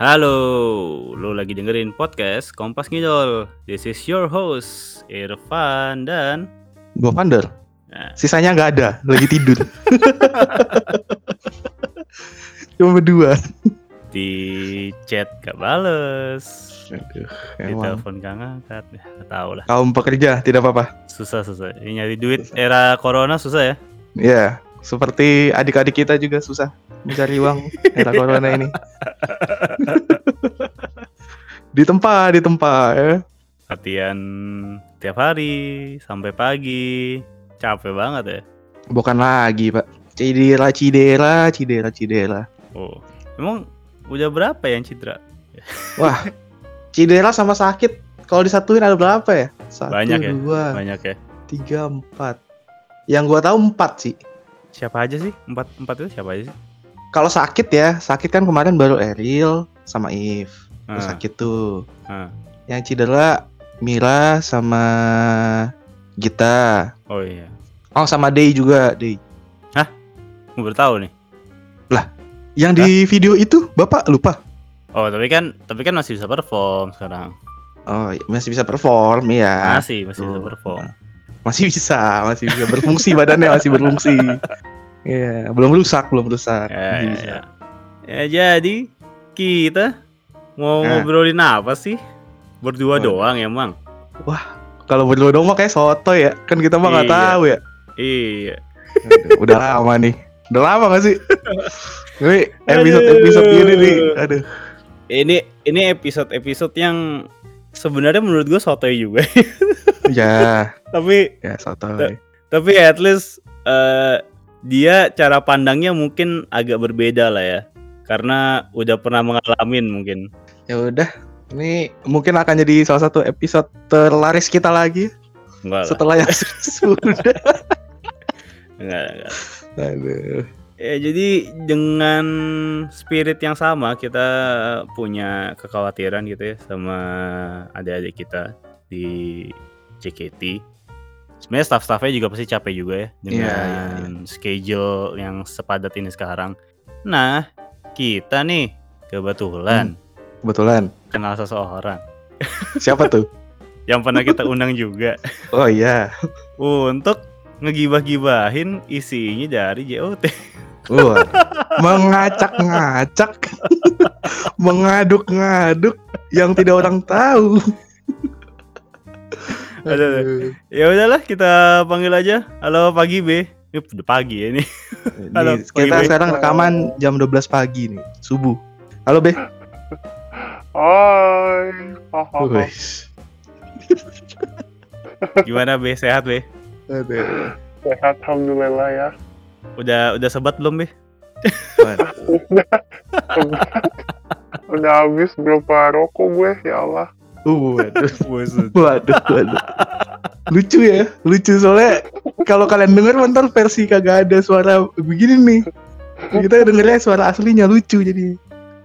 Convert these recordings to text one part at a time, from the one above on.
Halo, lo lagi dengerin podcast Kompas Ngidol. This is your host, Irfan dan Gue Vander. Nah. Sisanya nggak ada, lagi tidur. Cuma berdua. di chat gak bales, Aduh, di telepon gak ngangkat, ya gak tau lah. Kaum pekerja tidak apa-apa. Susah susah. Ini nyari duit era corona susah ya. Ya, seperti adik-adik kita juga susah mencari uang era corona ini. di tempat, di tempat ya. Latihan tiap hari sampai pagi, capek banget ya. Bukan lagi, Pak. Cidera, cidera, cidera, cidera. Oh, emang udah berapa yang cedera? Wah, cidera sama sakit kalau disatuin ada berapa ya? Satu, Banyak ya? dua, Banyak ya. tiga, empat. Yang gua tahu empat sih. Siapa aja sih? Empat empat itu siapa aja sih? Kalau sakit ya, sakit kan kemarin baru Eril sama If. Terus Ah, sakit tuh. ah. Yang cedera Mira sama Gita. Oh iya. Oh sama Day juga, Day. Gue baru tahu nih. Yang di video itu Bapak lupa. Oh, tapi kan tapi kan masih bisa perform sekarang. Oh, masih bisa perform ya. Masih, masih bisa Oh. perform. Masih bisa, masih bisa berfungsi badannya masih berfungsi. Iya, belum rusak, belum rusak. Ya, ya, ya. Ya, jadi kita mau Nah. ngobrolin apa sih? Berdua Waduh. doang emang. Kalau berdua dong mah kayak soto ya. Kan kita mah nggak Iya. tahu ya. Iya. Aduh, udah lama nih. Udah lama gak sih? Ini episode-episode gini nih. Aduh. Ini ini episode-episode yang sebenarnya menurut gue sotoy juga. Ya, tapi ya soto. tapi at least eh, dia cara pandangnya mungkin agak berbeda lah ya. Karena udah pernah mengalamin mungkin. Ya udah. Ini mungkin akan jadi salah satu episode terlaris kita lagi Enggak lah. setelah yang sudah. Enggak, enggak. Aduh. Ya, jadi dengan spirit yang sama kita punya kekhawatiran gitu ya sama adik-adik kita di JKT. Sebenarnya staff-staffnya juga pasti capek juga ya dengan Iya, iya, schedule yang sepadat ini sekarang. Nah, kita nih kebetulan Kebetulan. kenal seseorang Siapa tuh? yang pernah kita undang juga Oh iya. untuk ngegibah-gibahin isinya dari JOT. Wah. Mengacak-ngacak. Mengaduk-ngaduk yang tidak orang tahu. Aduh. Ya udahlah kita panggil aja. Halo pagi B. Ini udah pagi ya ini. Halo, Nih, kita Bebe. sekarang rekaman jam 12 pagi nih, subuh. Halo, Be. Hai. Gimana B? Sehat B? Aduh. Sehat alhamdulillah ya. Udah udah sebat belum B? Waduh. Udah habis berapa rokok gue ya Allah. Uh, waduh. Waduh, waduh. Lucu ya, lucu soalnya kalau kalian denger ntar versi kagak ada suara begini nih. Kita dengernya suara aslinya lucu jadi.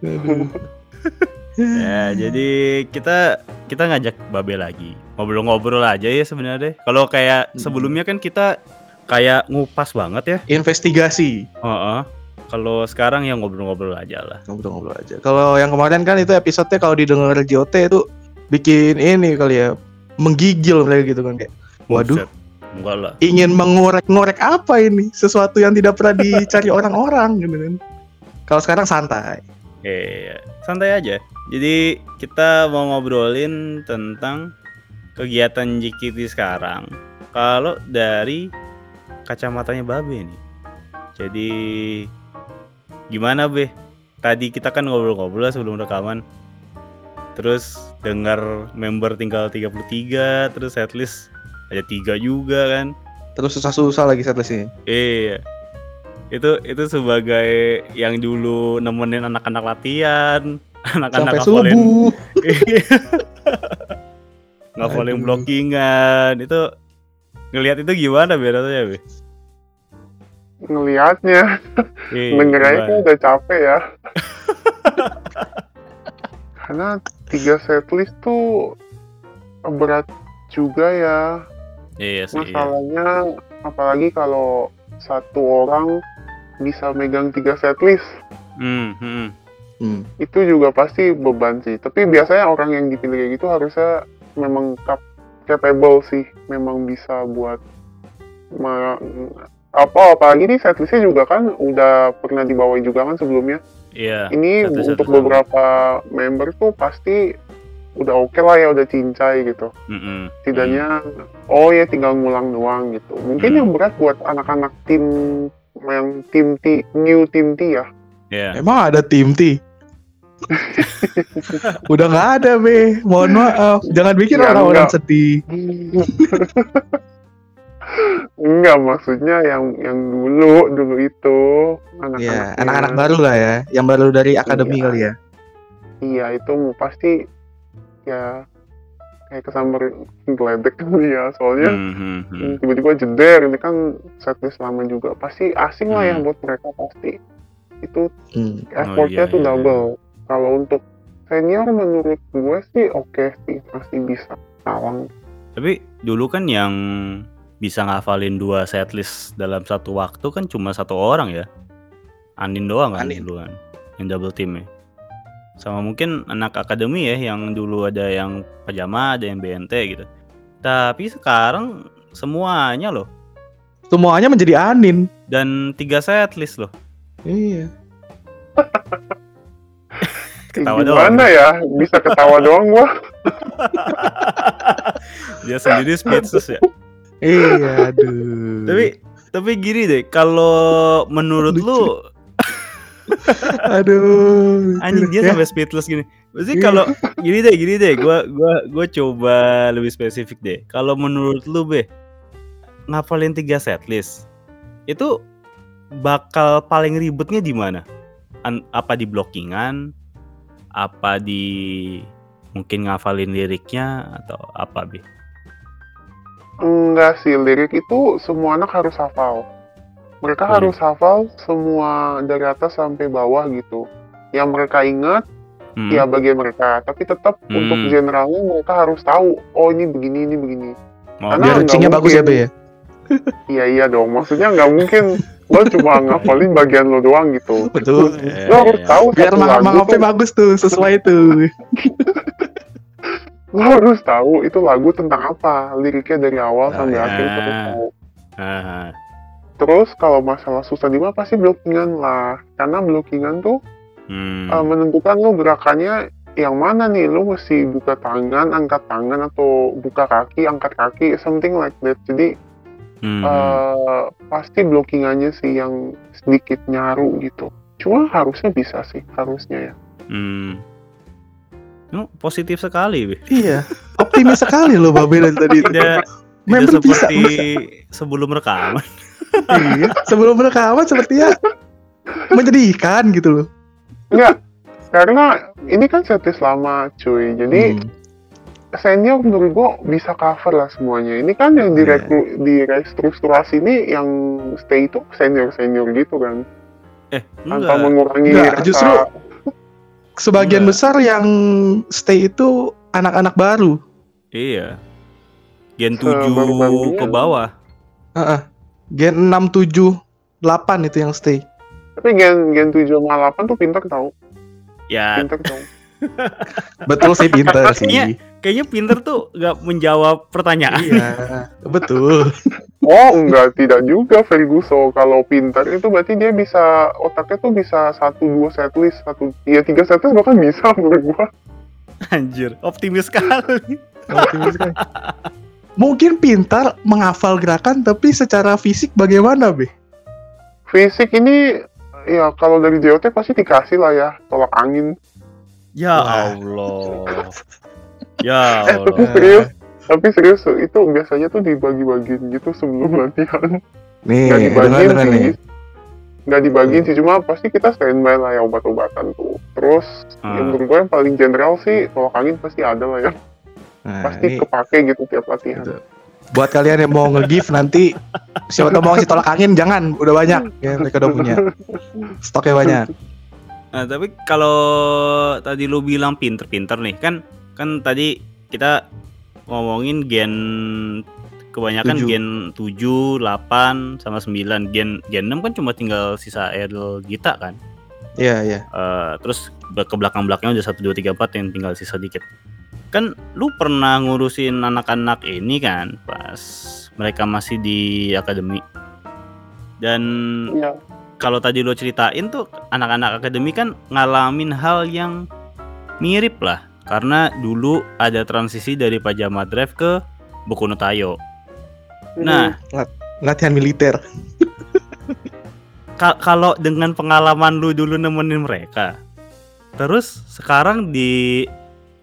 Aduh. Ya jadi kita kita ngajak Babe lagi ngobrol-ngobrol aja ya sebenarnya. Kalau kayak sebelumnya kan kita kayak ngupas banget ya. Investigasi. Heeh. Kalau sekarang ya ngobrol-ngobrol aja lah. Ngobrol-ngobrol aja. Kalau yang kemarin kan itu episode-nya kalau didengar JOT itu bikin ini kali ya menggigil mereka gitu kan kayak Waduh. Enggak lah. ingin mengorek-ngorek apa ini sesuatu yang tidak pernah dicari orang-orang gitu kan. Kalau sekarang santai. Iya, santai aja. Jadi kita mau ngobrolin tentang kegiatan JKT sekarang. Kalau dari kacamatanya Babe nih. Jadi gimana Be? Tadi kita kan ngobrol-ngobrol sebelum rekaman. Terus dengar member tinggal 33, terus setlist ada tiga juga kan. Terus susah-susah lagi setlistnya. Iya. Itu itu sebagai yang dulu nemenin anak-anak latihan, anak-anak ngapalin subuh. ngapalin Aduh. blockingan. Itu ngelihat itu gimana Be rasanya, Be? Ngelihatnya, Iya, dengernya kan udah capek ya. Karena tiga setlist tuh berat juga ya. Iya sih. iya. Masalahnya apalagi kalau satu orang bisa megang tiga setlist Hmm, hmm. Hmm. itu juga pasti beban sih. Tapi biasanya orang yang dipilih kayak gitu harusnya memang cap capable sih, memang bisa buat ma- apa apalagi nih setlistnya juga kan udah pernah dibawain juga kan sebelumnya. Iya. Ini satu-satu untuk sama. beberapa member tuh pasti udah oke lah ya udah cincai gitu. Mm-mm. Setidaknya oh ya tinggal ngulang doang gitu. Mungkin Hmm. yang berat buat anak-anak tim yang tim T, new tim T ya. Iya. Emang ada tim T? Udah nggak ada be. Mohon maaf. Jangan bikin Ya, orang-orang enggak. sedih. Enggak maksudnya yang yang dulu dulu itu anak-anak Iya, anak-anak baru lah ya, yang baru dari akademi Iya. kali ya. Iya itu pasti ya kayak kesambar geledek ya soalnya Hmm, hmm, hmm. tiba-tiba jeder ini kan setlist lama juga pasti asing lah yang Hmm. buat mereka pasti itu Hmm. effortnya iya, tuh iya. double kalau untuk senior menurut gue sih oke sih masih bisa tawang Tapi dulu kan yang bisa ngafalin dua setlist dalam satu waktu kan cuma satu orang ya. Andin doang kan Andin. dulu kan. Yang double team ya. Sama mungkin anak akademi ya yang dulu ada yang pajama, ada yang BNT gitu. Tapi sekarang semuanya loh Semuanya menjadi Anin. dan tiga setlist loh. Iya. Ketawa gimana doang. ya bisa ketawa doang gua Dia sendiri speechless ya. Iya, aduh. tapi tapi gini deh, kalau menurut Lucu. lu aduh. anjing dia Ya. sampai speechless gini. Maksudnya Iya. kalau gini deh, gini deh, gua gua gua coba lebih spesifik deh. Kalau menurut lu be ngapalin tiga setlist itu bakal paling ribetnya di mana? An- apa di blockingan? Apa di mungkin ngafalin liriknya atau apa be? Enggak sih, lirik itu semua anak harus hafal. Mereka Oh, iya. harus hafal semua dari atas sampai bawah gitu. Yang mereka ingat, Hmm. ya bagian mereka. Tapi tetap Hmm. untuk generalnya mereka harus tahu, oh ini begini, ini begini. Mau Karena Biar bagus ya. Be ya. Iya iya dong, maksudnya nggak mungkin lo cuma ngafalin bagian lo doang gitu. Betul. Eh, Lo harus iya. tahu Biar satu lagu mangap tuh, bagus tuh, sesuai tuh. lo harus tahu itu lagu tentang apa, liriknya dari awal Oh, sampai iya. akhir lo harus tahu. Ah, Terus kalau masalah susah di mana pasti blockingan lah, karena blockingan tuh hmm. uh, menentukan lu gerakannya yang mana nih lu mesti buka tangan angkat tangan atau buka kaki angkat kaki something like that jadi Hmm. uh, pasti blockingannya sih yang sedikit nyaru gitu cuma harusnya bisa sih harusnya ya Hmm. Oh, positif sekali, Be. Iya. Optimis sekali loh Babe dari tadi. itu. Tidak, tidak Member bisa, seperti sebelum rekaman. iya. Sebelum rekaman sepertinya menyedihkan gitu loh. enggak karena ini kan setlist lama cuy jadi Hmm. Senior menurut gua bisa cover lah semuanya ini kan yang Iya. direkru di restrukturasi ini yang stay itu senior senior gitu kan Eh, tanpa enggak. mengurangi Enggak, rasa justru Sebagian Enggak. besar yang stay itu anak-anak baru. Iya. Gen Sebaru-barunya. 7 ke bawah. Heeh. Gen 6, 7, 8 itu yang stay. Tapi gen gen 7 sama 8 tuh pinter tau. Ya, Pinter tau. Betul sih pinter sih. Kayaknya pinter tuh nggak menjawab pertanyaan. Iya, betul. Oh enggak, tidak juga Ferguson. Kalau pinter itu berarti dia bisa, otaknya tuh bisa satu dua setlist, satu, ya tiga setlist bahkan bisa menurut gua. Anjir, optimis sekali. Optimis sekali. Mungkin pintar menghafal gerakan tapi secara fisik bagaimana, Be? Fisik ini, ya kalau dari JOT pasti dikasih lah ya, tolak angin. Ya Wah. Allah. Ya Eh, tapi serius, tapi serius itu biasanya tuh dibagi-bagiin gitu sebelum latihan. Nih, Nggak dibagiin dengar nih. sih. Nggak dibagiin sih, cuma pasti kita standby lah ya obat-obatan tuh. Terus, Ah. yang menurut gue yang paling general sih, tolak angin pasti ada lah ya. Nah, pasti ini kepake gitu tiap latihan. Betul. buat kalian yang mau nge-give nanti siapa tahu mau ngasih tolak angin jangan, udah banyak ya mereka udah punya. Stoknya banyak. Nah, tapi kalau tadi lu bilang pinter-pinter nih, kan kan tadi kita ngomongin gen kebanyakan Tujuh. gen 7, 8 sama 9. Gen gen 6 kan cuma tinggal sisa Eril Gita kan. Iya, iya. Eh, terus be- ke belakang-belakangnya udah 1 2 3 4 yang tinggal sisa dikit. Kan lu pernah ngurusin anak-anak ini kan pas mereka masih di akademi. Dan Iya. kalau tadi lo ceritain tuh anak-anak akademi kan ngalamin hal yang mirip lah karena dulu ada transisi dari Pajama Drive ke Boku no Tayo. Nah, Latihan militer. ka- kalau dengan pengalaman lu dulu nemenin mereka, terus sekarang di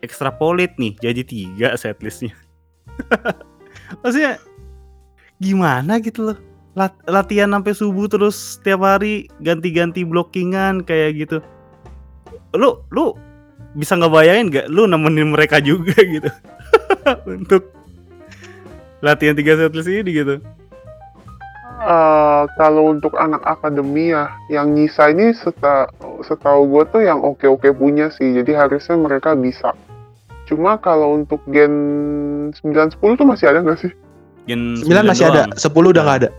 extrapolate nih jadi tiga setlistnya. Maksudnya gimana gitu loh? Lat- latihan sampai subuh terus setiap hari ganti-ganti blockingan kayak gitu. Lu lu bisa ngebayangin gak lu nemenin mereka juga gitu untuk latihan tiga setlist ini gitu. Eh, kalau untuk anak akademi ya, yang nyisa ini seta, setahu gue tuh yang oke-oke punya sih, jadi harusnya mereka bisa. Cuma kalau untuk gen 9-10 tuh masih ada nggak sih? Gen 9 masih ada, doang. 10 udah nggak ada.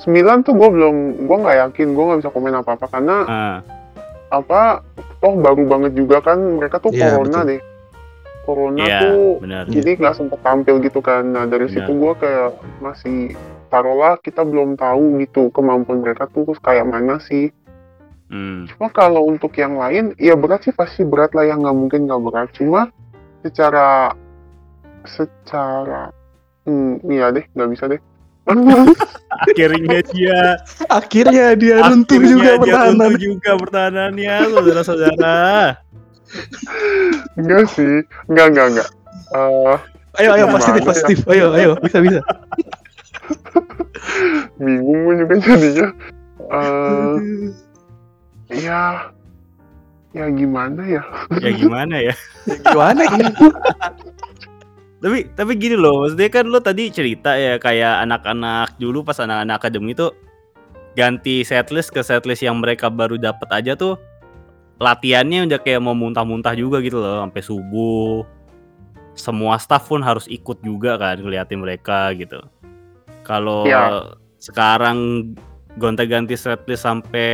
9 tuh gue belum, gue nggak yakin, gue nggak bisa komen apa-apa karena Ah, apa, toh baru banget juga kan mereka tuh Iya, corona betul. deh. Corona Iya, tuh benar. jadi nggak sempet tampil gitu kan. Nah dari Benar. situ gue kayak masih taruhlah kita belum tahu gitu kemampuan mereka tuh kayak mana sih. Hmm. Cuma kalau untuk yang lain, ya berat sih pasti berat lah yang nggak mungkin nggak berat. Cuma secara secara hmm, iya deh nggak bisa deh. Akhirnya dia Akhirnya dia runtuh akhirnya juga dia pertahanan. runtuh juga pertahanannya, saudara-saudara. enggak sih, enggak enggak enggak. Eh, Ayo, ayo, positif, ya? positif. Ayo, ayo, bisa, bisa. bingung gue juga jadinya. Eh, ya, ya gimana ya? Ya gimana ya? Gimana ya? Tapi tapi gini loh, maksudnya kan lo tadi cerita ya kayak anak-anak dulu pas anak-anak akademi tuh ganti setlist ke setlist yang mereka baru dapat aja tuh latihannya udah kayak mau muntah-muntah juga gitu loh sampai subuh. Semua staff pun harus ikut juga kan ngeliatin mereka gitu. Kalau Iya. sekarang gonta-ganti setlist sampai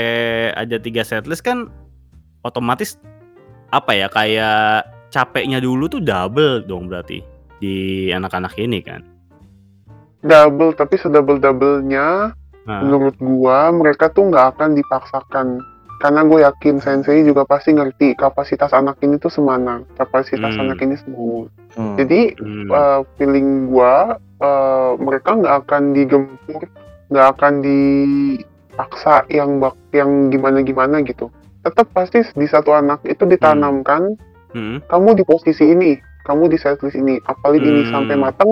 ada tiga setlist kan otomatis apa ya kayak capeknya dulu tuh double dong berarti di anak-anak ini kan. Double, tapi sedouble doublenya Nah, menurut gua mereka tuh nggak akan dipaksakan. Karena gue yakin sensei juga pasti ngerti kapasitas anak ini tuh semana. Kapasitas Hmm. anak ini semua. Hmm. jadi hmm, uh, feeling gua uh, mereka nggak akan digempur nggak akan dipaksa yang bak yang gimana gimana gitu. Tetap pasti di satu anak itu ditanamkan hmm, kamu di posisi ini kamu di setlist ini apalagi ini Hmm. sampai matang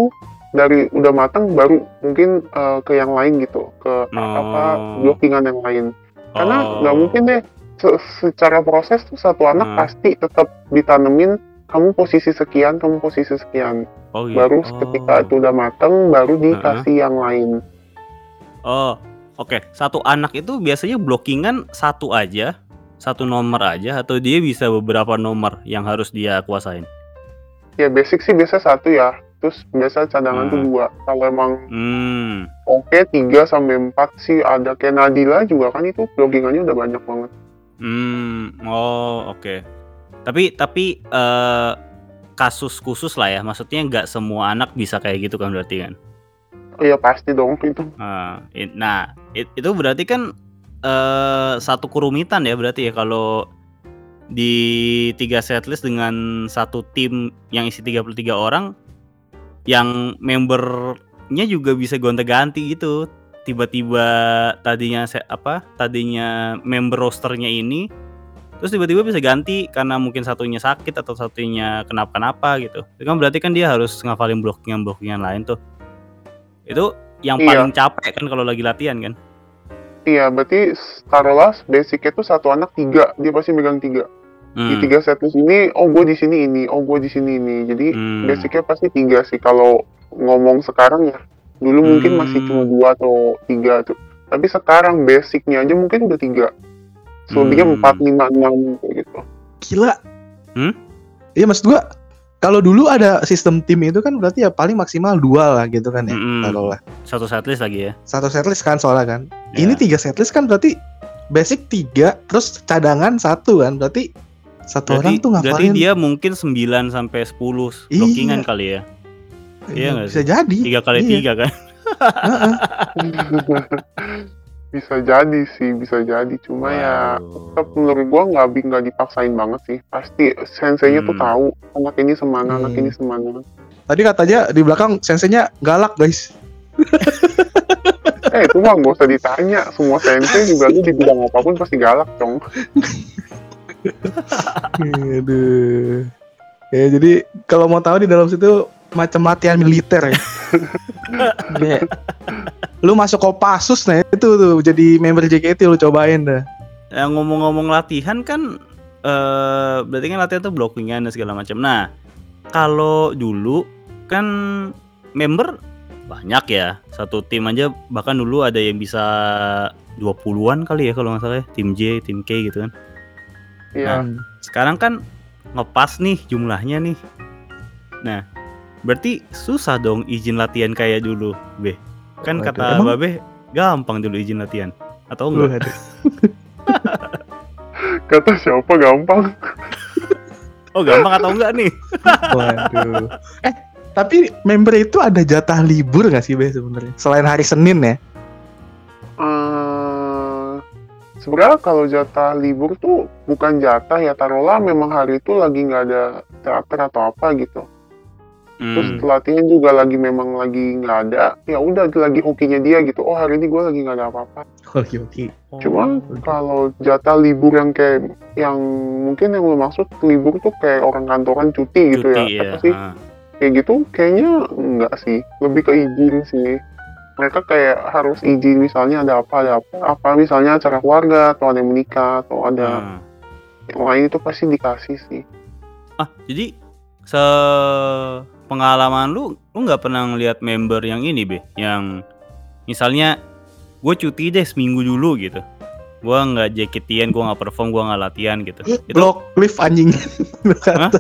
dari udah matang baru mungkin uh, ke yang lain gitu ke apa Oh. blockingan yang lain karena Oh. nggak mungkin deh se- secara proses tuh satu anak Hmm. pasti tetap ditanemin kamu posisi sekian kamu posisi sekian oh, gitu. baru Oh. ketika itu udah mateng baru dikasih yang lain Oh, oke. Satu anak itu biasanya blockingan satu aja, satu nomor aja, atau dia bisa beberapa nomor yang harus dia kuasain. Ya basic sih biasa satu ya terus biasa cadangan tuh Hmm. dua kalau emang Hmm, oke tiga sampai empat sih ada kayak Nadila juga kan itu blockingannya udah banyak banget hmm, oh oke. Tapi tapi eh, kasus khusus lah ya, maksudnya nggak semua anak bisa kayak gitu kan berarti kan? Iya pasti dong itu. Ah, Nah, it- itu berarti kan eh satu kerumitan ya berarti ya kalau di tiga setlist dengan satu tim yang isi 33 orang yang membernya juga bisa gonta-ganti gitu. Tiba-tiba tadinya se- apa? Tadinya member rosternya ini terus tiba-tiba bisa ganti karena mungkin satunya sakit atau satunya kenapa-kenapa gitu. Itu kan berarti kan dia harus ngafalin blockingan-blockingan lain tuh. Itu yang Iya. paling capek kan kalau lagi latihan kan. Iya berarti taruhlah basicnya tuh satu anak tiga dia pasti megang tiga. Di Hmm. tiga setlist ini, oh gue di sini ini, oh gue di sini ini. Jadi Hmm. basicnya pasti tiga sih kalau ngomong sekarang ya. Dulu mungkin masih Hmm. cuma dua atau tiga tuh. Tapi sekarang basicnya aja mungkin udah tiga. Selebihnya Hmm. empat, lima, enam kayak gitu. Gila. Hmm? Iya maksud gua kalau dulu ada sistem tim itu kan berarti ya paling maksimal dua lah gitu kan ya. Mm-mm. Taruhlah. Satu setlist lagi ya. Satu setlist kan soalnya kan. Ya. Ini tiga setlist kan berarti basic tiga, terus cadangan satu kan. Berarti satu orang tuh berarti ngapain? dia mungkin 9 sampai 10 Iya. blockingan kali ya. iya nggak bisa jadi. Tiga kali Iya. tiga kan. Heeh. bisa jadi sih, bisa jadi. Cuma ya tetap menurut gua nggak bi- nggak dipaksain banget sih. Pasti senseinya tuh Hmm. tahu anak ini semana, anak Hmm. ini semana. Tadi katanya di belakang sensenya galak guys. Eh itu mah nggak usah ditanya. Semua sensei juga lu dibilang apa pun pasti galak dong. Aduh. Ya jadi kalau mau tahu di dalam situ macam latihan militer ya. Lu masuk Kopassus nah itu tuh jadi member JKT lu cobain dah. Yang ngomong-ngomong latihan kan eh berarti kan latihan tuh blockingan dan segala macam. Nah, kalau dulu kan member banyak ya. Satu tim aja bahkan dulu ada yang bisa 20-an kali ya kalau nggak salah ya. Tim J, tim K gitu kan. Iya. Hmm. Sekarang kan ngepas nih jumlahnya nih. Nah, berarti susah dong izin latihan kayak dulu, Be. Kan Waduh, kata emang- Babe gampang dulu izin latihan. Atau enggak? Kata siapa gampang. Oh, gampang atau enggak nih? Waduh. Eh, tapi member itu ada jatah libur gak sih, Be sebenarnya? Selain hari Senin ya? Sebenarnya kalau jatah libur tuh bukan jatah ya taruhlah memang hari itu lagi nggak ada teater atau apa gitu. Terus Hmm. latihan juga lagi memang lagi nggak ada. Ya udah lagi hokinya dia gitu. Oh hari ini gue lagi nggak ada apa-apa. Oke, oke. Cuma Oh, kalau jatah libur yang kayak yang mungkin yang lo maksud libur tuh kayak orang kantoran cuti gitu cuti ya. ya. Apa sih? ah. Kayak gitu kayaknya enggak sih. Lebih ke izin sih. Mereka kayak harus izin misalnya ada apa ada apa. Apa misalnya acara keluarga atau ada yang menikah atau ada Ah. yang lain itu pasti dikasih sih. Ah, jadi se pengalaman lu lu nggak pernah ngeliat member yang ini be yang misalnya gue cuti deh seminggu dulu gitu gue nggak jaketian gue nggak perform gue nggak latihan gitu itu Block lift anjing. lu kata.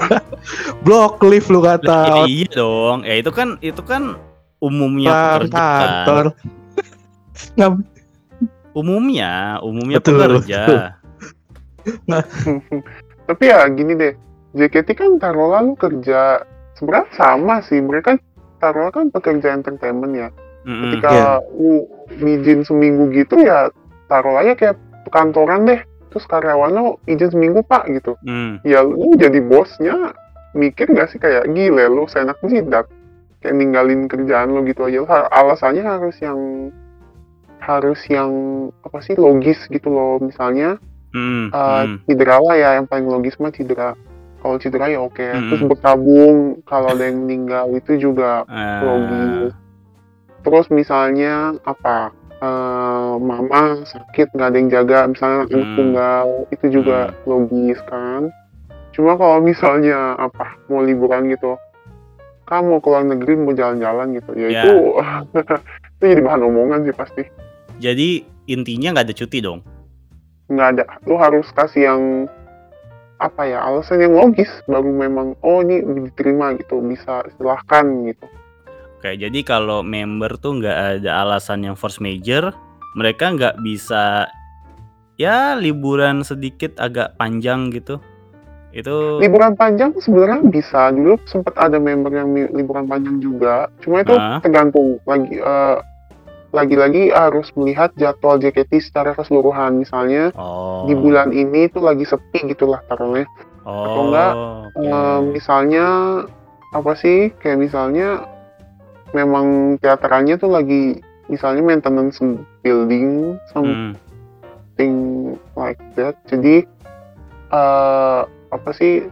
Block lift lu ya, kata. iya dong ya itu kan itu kan umumnya pekerja kan. umumnya umumnya Betul, pekerja Tapi ya gini deh, JKT kan taruhlah lu kerja sebenarnya sama sih. Mereka taruhlah kan pekerja entertainment ya. Mm-mm. Ketika Iya. lu izin seminggu gitu ya taruh aja kayak kantoran deh. Terus karyawan lu izin seminggu pak gitu. Mm. Ya lu jadi bosnya mikir gak sih kayak gile lu seenak jidat. Kayak ninggalin kerjaan lu gitu aja. Alasannya harus yang harus yang apa sih logis gitu loh misalnya Mm. Uh, Mm. cedera lah ya yang paling logis mah cedera kalau cedera ya oke Mm-mm. terus bertabung kalau ada yang meninggal itu juga Ah, logis terus misalnya apa uh, mama sakit nggak ada yang jaga misalnya anak Hmm. tunggal itu juga logis kan cuma kalau misalnya apa mau liburan gitu kamu mau keluar negeri mau jalan-jalan gitu. Ya, Ya. itu itu jadi bahan omongan sih pasti. Jadi intinya nggak ada cuti dong? Nggak ada. Lu harus kasih yang apa ya alasan yang logis baru memang oh ini diterima gitu bisa silahkan gitu. Oke, jadi kalau member tuh nggak ada alasan yang force major, mereka nggak bisa ya liburan sedikit agak panjang gitu. Itu liburan panjang sebenarnya bisa. Dulu sempat ada member yang liburan panjang juga. Cuma itu Ah. tergantung. Lagi eh, lagi-lagi harus melihat jadwal JKT secara keseluruhan. Misalnya oh. di bulan ini tuh lagi sepi gitulah taruhnya. Oh, enggak, oke. Eh, misalnya apa sih kayak misalnya memang teaterannya tuh lagi misalnya maintenance building something Hmm, like that. Jadi eh apa sih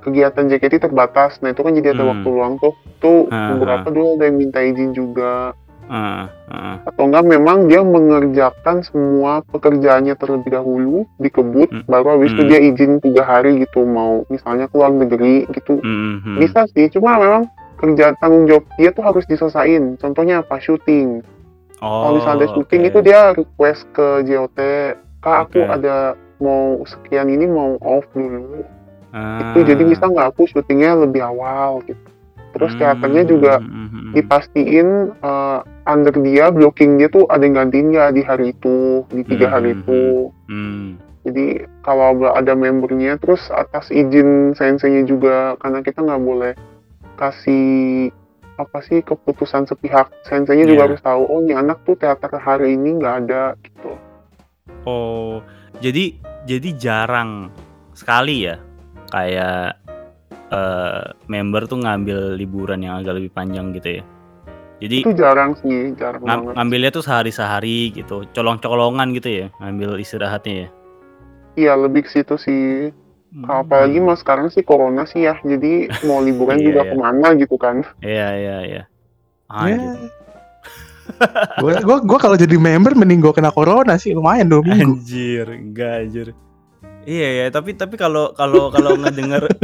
kegiatan JKT terbatas. Nah itu kan jadi ada Hmm. waktu luang tuh. Tuh Ah, beberapa dulu ada yang minta izin juga. Ah, ah. atau enggak memang dia mengerjakan semua pekerjaannya terlebih dahulu dikebut Hmm. baru habis itu Hmm. dia izin tiga hari gitu. Mau misalnya keluar negeri gitu. Hmm, hmm. bisa sih cuma memang kerja tanggung jawab dia tuh harus diselesain. Contohnya apa? Syuting. Kalau misalnya ada Oh, syuting itu dia request ke JOT kak aku ada mau sekian ini mau off dulu Ah. itu jadi bisa nggak aku syutingnya lebih awal gitu terus teaternya juga Hmm. dipastiin eh, under dia blocking dia tuh ada yang gantiin nggak di hari itu di tiga hari Hmm. itu Hmm. jadi kalau ada membernya terus atas izin senseinya juga karena kita nggak boleh kasih apa sih keputusan sepihak senseinya juga Iya. harus tahu oh ini anak tuh teater hari ini nggak ada gitu Oh, jadi jadi jarang sekali ya kayak eh, member tuh ngambil liburan yang agak lebih panjang gitu ya. Jadi itu jarang sih jarang ngam- banget ngambilnya tuh sehari-sehari gitu, colong-colongan gitu ya, ngambil istirahatnya ya. iya lebih ke situ sih Hmm. apalagi mau sekarang sih corona sih ya jadi mau liburan Iya, juga iya. ke mana gitu kan Iya iya iya. Ya. Anjir. Gua gua, gua kalau jadi member mending gua kena corona sih lumayan dua minggu. Anjir, enggak anjir. Iya ya, tapi tapi kalau kalau kalau ngedenger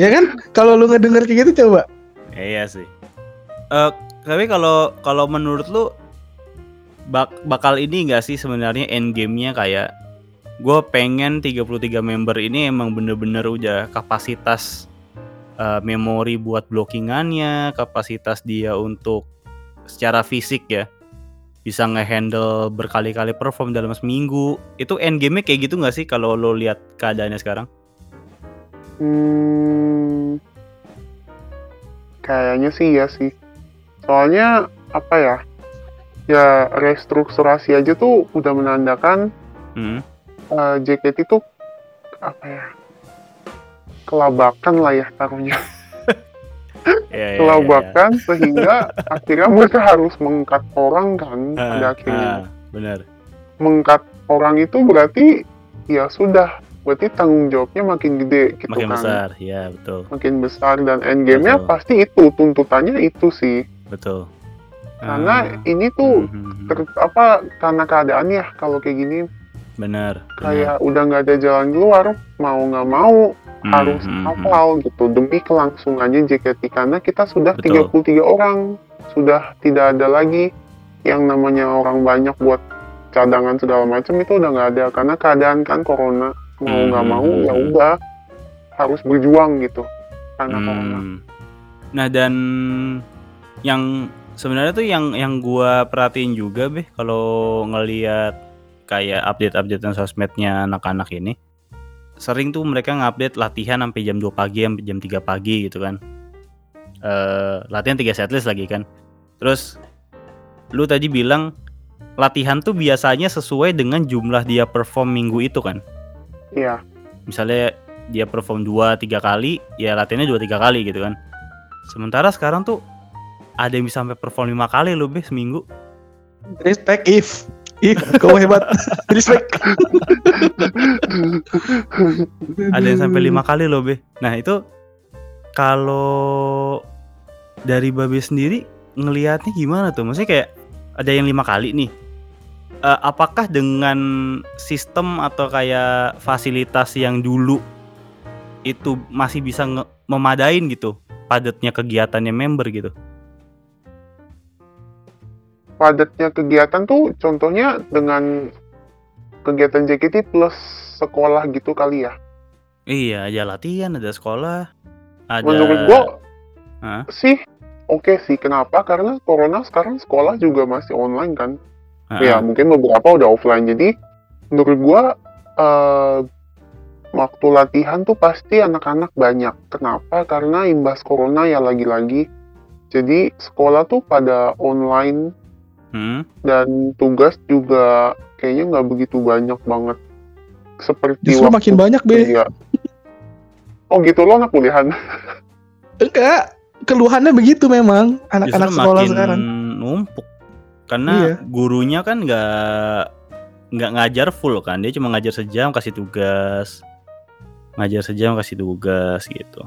ya kan? Kalau lu ngedenger kayak gitu coba. iya sih. Eh tapi kalau kalau menurut lu bak bakal ini enggak sih sebenarnya end game-nya kayak gue pengen 33 member ini emang bener-bener udah kapasitas eh, memori buat blockingannya, kapasitas dia untuk secara fisik ya bisa ngehandle berkali-kali perform dalam seminggu. Itu end game-nya kayak gitu nggak sih kalau lo lihat keadaannya sekarang? Hmm, kayaknya sih ya sih. Soalnya apa ya? Ya restrukturasi aja tuh udah menandakan Hmm. eh, JKT itu apa ya? Kelabakan lah ya taruhnya. Ya, ya, ya, Kelabakan sehingga akhirnya mereka harus mengkat orang kan. Ah, pada akhirnya. ah, benar. Mengkat orang itu berarti ya sudah berarti tanggung jawabnya makin gede gitu Makin kan. besar, ya betul, Makin besar dan endgame-nya Betul. pasti itu tuntutannya itu sih. betul. karena Ah, ini tuh hmm. ter- apa karena keadaan ya kalau kayak gini benar. benar. kayak udah nggak ada jalan keluar mau nggak mau Hmm, harus hmm, hmm. hafal gitu demi kelangsungannya JKT karena kita sudah Betul. 33 orang sudah tidak ada lagi yang namanya orang banyak buat cadangan segala macam itu udah nggak ada karena keadaan kan corona mau Hmm, nggak hmm, mau hmm, ya hmm. udah harus berjuang gitu karena corona Hmm. Nah dan yang sebenarnya tuh yang yang gua perhatiin juga beh kalau ngelihat kayak update-update sosmednya anak-anak ini sering tuh mereka ngupdate latihan sampai jam 2 pagi sampai jam 3 pagi gitu kan. Eh latihan 3 setlist lagi kan. Terus lu tadi bilang latihan tuh biasanya sesuai dengan jumlah dia perform minggu itu kan. iya Misalnya dia perform 2 3 kali, ya latihannya 2 3 kali gitu kan. Sementara sekarang tuh ada yang bisa sampai perform 5 kali loh be seminggu. Respect if if kau hebat. Respect. Ada yang sampai 5 kali loh be. Nah, itu kalau dari Babe sendiri ngelihatnya gimana tuh? Maksudnya kayak ada yang lima kali nih. Eh, apakah dengan sistem atau kayak fasilitas yang dulu itu masih bisa memadain gitu padatnya kegiatannya member gitu? Padatnya kegiatan tuh contohnya dengan kegiatan JKT plus sekolah gitu kali ya. Iya, ada latihan, ada sekolah, ada Menurut gua Hah? sih oke sih. Kenapa? Karena corona sekarang sekolah juga masih online kan. Ah, Ya mungkin beberapa udah offline. Jadi menurut gua eh, waktu latihan tuh pasti anak-anak banyak. Kenapa? Karena imbas corona ya lagi-lagi. Jadi sekolah tuh pada online hmm, dan tugas juga kayaknya nggak begitu banyak banget seperti Justru waktu makin banyak be. Oh gitu lo anak kuliahan. Enggak. Keluhannya begitu memang justru anak-anak sekolah makin sekarang. numpuk karena Iya. gurunya kan nggak nggak ngajar full kan dia cuma ngajar sejam kasih tugas ngajar sejam kasih tugas gitu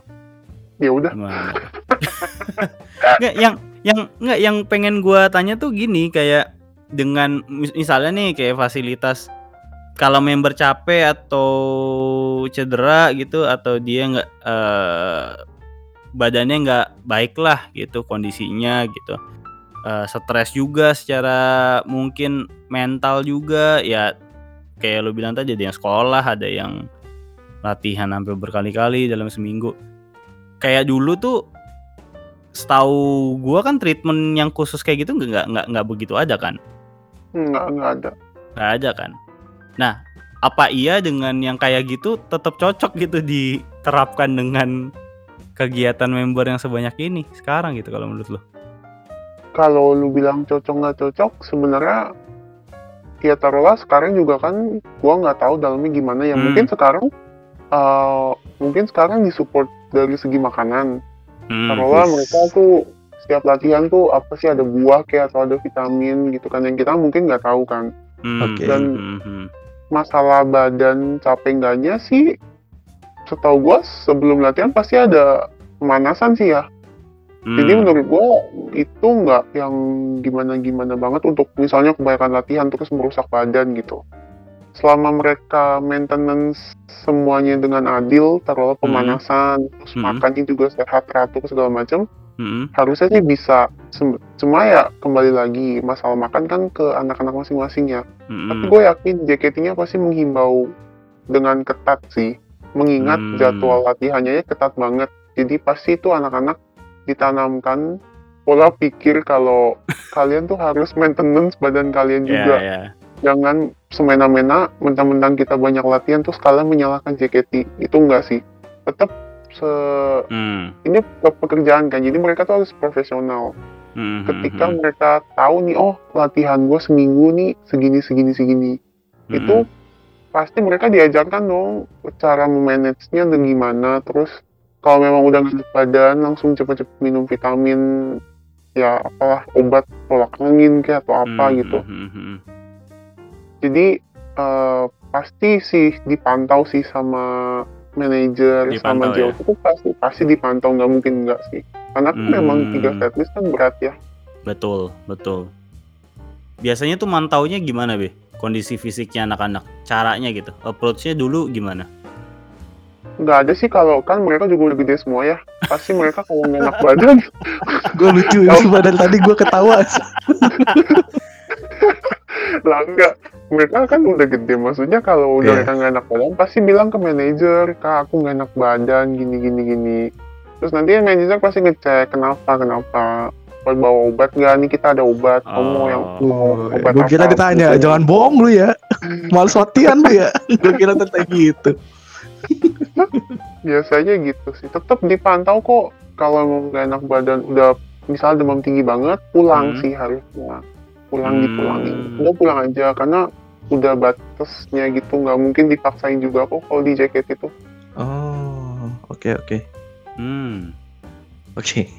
Ya udah. Nggak yang yang nggak yang pengen gua tanya tuh gini kayak dengan mis- misalnya nih kayak fasilitas kalau member capek atau cedera gitu atau dia nggak eh, badannya nggak baik lah gitu kondisinya gitu Eh, stres juga secara mungkin mental juga ya kayak lu bilang tadi ada yang sekolah ada yang latihan sampai berkali-kali dalam seminggu. Kayak dulu tuh setahu gua kan treatment yang khusus kayak gitu nggak nggak nggak begitu ada kan? nggak nggak ada Nggak ada kan? Nah, apa iya dengan yang kayak gitu tetap cocok gitu diterapkan dengan kegiatan member yang sebanyak ini sekarang gitu kalau menurut lo? kalau lu bilang cocok nggak cocok sebenarnya ya taruhlah sekarang juga kan gua nggak tahu dalamnya gimana ya Hmm. mungkin sekarang eh, mungkin sekarang disupport dari segi makanan Hmm. taruhlah yes. mereka tuh setiap latihan tuh apa sih ada buah kayak atau ada vitamin gitu kan yang kita mungkin nggak tahu kan Hmm, Oke. Dan- hmm, hmm, masalah badan capek enggaknya sih setahu gua sebelum latihan pasti ada pemanasan sih ya hmm. Jadi menurut gua itu nggak yang gimana-gimana banget untuk misalnya kebanyakan latihan terus merusak badan gitu. Selama mereka maintenance semuanya dengan adil, taruhlah Hmm. pemanasan, terus Hmm. makannya juga sehat, teratur segala macam, Hmm, harusnya sih bisa. Cuma ya kembali lagi masalah makan kan ke anak-anak masing-masing ya. hmm, Tapi gue yakin JKT-nya pasti menghimbau dengan ketat sih, mengingat Hmm. jadwal latihannya ya ketat banget. Jadi pasti itu anak-anak ditanamkan pola pikir kalau kalian tuh harus maintenance badan kalian ya, juga. ya. Jangan semena-mena mentang-mentang kita banyak latihan terus kalian menyalahkan JKT. Itu enggak sih. Tetap se Hmm, ini pekerjaan kan. Jadi mereka tuh harus profesional hmm, ketika hmm, mereka tahu nih oh latihan gue seminggu nih segini segini segini hmm, itu pasti mereka diajarkan dong cara memanage-nya dan gimana terus kalau memang udah enak badan langsung cepet-cepet minum vitamin ya apalah obat tolak angin kayak atau apa hmm, gitu hmm, hmm, hmm. Jadi eh, pasti sih dipantau sih sama manajer sama ya? Itu pasti pasti dipantau nggak mungkin nggak sih karena kan memang Hmm. tiga setlist kan berat ya Betul, betul. Biasanya tuh mantaunya gimana, Be? Kondisi fisiknya anak-anak, caranya gitu. Approach-nya dulu gimana? nggak ada sih kalau kan mereka juga udah gede semua ya pasti mereka kalau nggak enak badan Gue lucu ya, dari tadi gue ketawa. lah enggak mereka kan udah gede maksudnya kalau udah Iya. mereka nggak enak badan pasti bilang ke manajer kak aku nggak enak badan gini gini gini terus nanti manajer pasti ngecek kenapa kenapa buat bawa obat nggak nih kita ada obat kamu mau yang mau obat gue kira apa?" ditanya, Gitu. jangan bohong lu ya. Males latihan lu ya. Gue kira tentang gitu. biasanya gitu sih tetap dipantau kok kalau mau nggak enak badan udah misal demam tinggi banget pulang Hmm. sih harusnya pulang Hmm. dipulangin udah pulang aja karena udah batasnya gitu nggak mungkin dipaksain juga kok kalau di jaket itu Oh, oke oke. Hmm, Oke.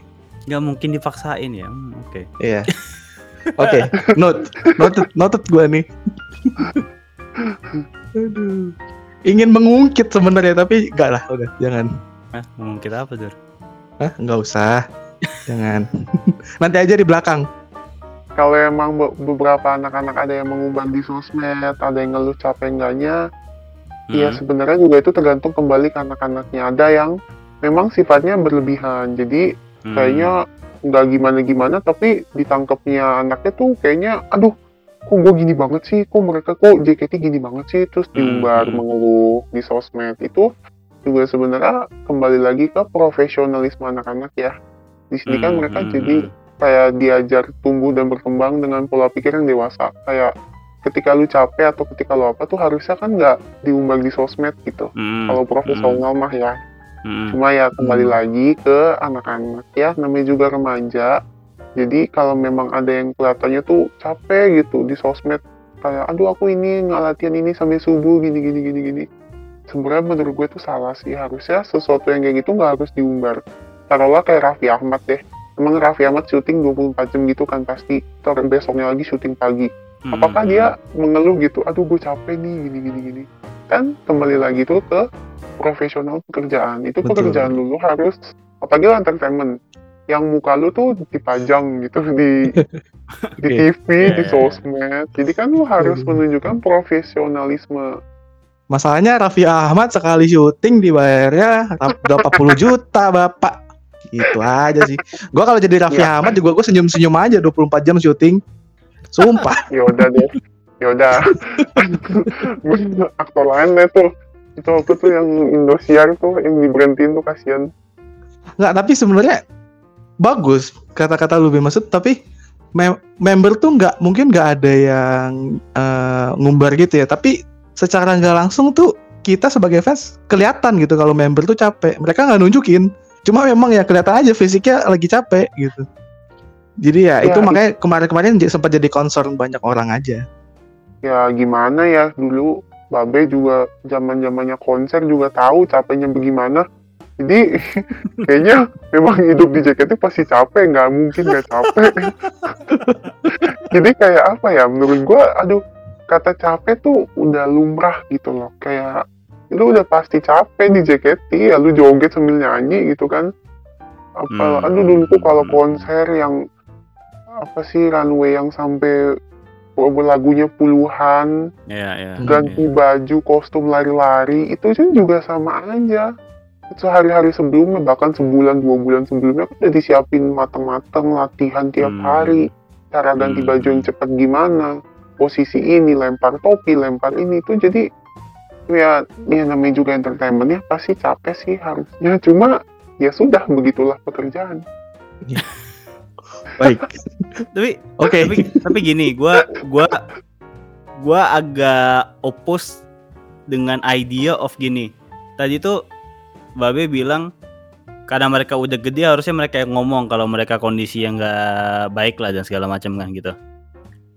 nggak mungkin dipaksain ya. Hmm, Oke. Iya. Oke, note, noted, noted gue nih. Aduh. Ingin mengungkit sebenarnya tapi enggak lah, udah jangan. Hah, kita apa, Dur? Hah, enggak usah. Jangan. Nanti aja di belakang. Kalau emang be- beberapa anak-anak ada yang mengumbar di sosmed ada yang ngeluh capek enggaknya ya Hmm, sebenarnya juga itu tergantung kembali ke anak-anaknya. Ada yang memang sifatnya berlebihan jadi hmm. kayaknya nggak gimana-gimana tapi ditangkapnya anaknya tuh kayaknya aduh kok gue gini banget sih? Kok mereka kok JKT gini banget sih? Terus diumbar Hmm. mengeluh di sosmed. Itu juga sebenarnya kembali lagi ke profesionalisme anak-anak ya. Di sini kan Hmm, mereka hmm, jadi kayak diajar tumbuh dan berkembang dengan pola pikir yang dewasa kayak ketika lu capek atau ketika lu apa tuh harusnya kan nggak diumbar di sosmed gitu Hmm, kalau profesional mah ya hmm, Cuma ya kembali Hmm. lagi ke anak-anak ya, namanya juga remaja. Jadi kalau memang ada yang kelihatannya tuh capek gitu di sosmed, kayak aduh aku ini nggak latihan ini sampai subuh gini gini gini gini. Sebenarnya menurut gue itu salah sih. Harusnya sesuatu yang kayak gitu nggak harus diumbar. Taruhlah kayak Raffi Ahmad deh. Emang Raffi Ahmad syuting 24 jam gitu kan pasti. Terus besoknya lagi syuting pagi hmm, apakah dia mengeluh gitu aduh gue capek nih gini gini gini kan kembali lagi tuh ke profesional pekerjaan itu Betul. pekerjaan lu, lu harus apalagi entertainment yang muka lu tuh dipajang gitu di di. TV di Ya. sosmed jadi kan lu harus menunjukkan profesionalisme Masalahnya Raffi Ahmad sekali syuting dibayarnya berapa puluh juta, Bapak. Gitu aja sih. Gua kalau jadi Raffi Ya. Ahmad juga gue senyum-senyum aja 24 jam syuting. Sumpah. yaudah deh yaudah aktor lain deh tuh itu apa tuh yang Indosiar tuh yang diberhentiin tuh kasihan Nggak, tapi sebenarnya bagus kata-kata lu maksud tapi mem- member tuh nggak mungkin nggak ada yang eh, ngumbar gitu ya tapi secara nggak langsung tuh kita sebagai fans kelihatan gitu kalau member tuh capek mereka nggak nunjukin cuma memang ya kelihatan aja fisiknya lagi capek gitu. Jadi ya, Ya, itu makanya kemarin-kemarin sempat jadi concern banyak orang aja. Ya gimana ya dulu Babe juga zaman zamannya konser juga tahu capeknya bagaimana. Jadi kayaknya memang hidup di JKT pasti capek nggak mungkin nggak capek. Jadi kayak apa ya menurut gua aduh kata capek tuh udah lumrah gitu loh. Kayak lu udah pasti capek di JKT ya lu joget sambil nyanyi gitu kan apa Hmm. aduh dulu tuh kalau konser yang apa sih runway yang sampai lagunya puluhan ya Hmm, ganti baju kostum lari-lari itu juga sama aja itu hari-hari sebelumnya bahkan sebulan dua bulan sebelumnya kan udah disiapin matang-matang latihan tiap Hmm. hari cara ganti Hmm. baju yang cepat gimana posisi ini lempar topi lempar ini itu jadi ya ya namanya juga entertainment ya pasti capek sih harusnya. Cuma ya sudah begitulah pekerjaan. Baik. Tapi oke. tapi tapi gini gua gua gua agak opus dengan idea of gini. Tadi tuh babe bilang karena mereka udah gede harusnya mereka yang ngomong kalau mereka kondisi yang nggak baik lah dan segala macam kan gitu.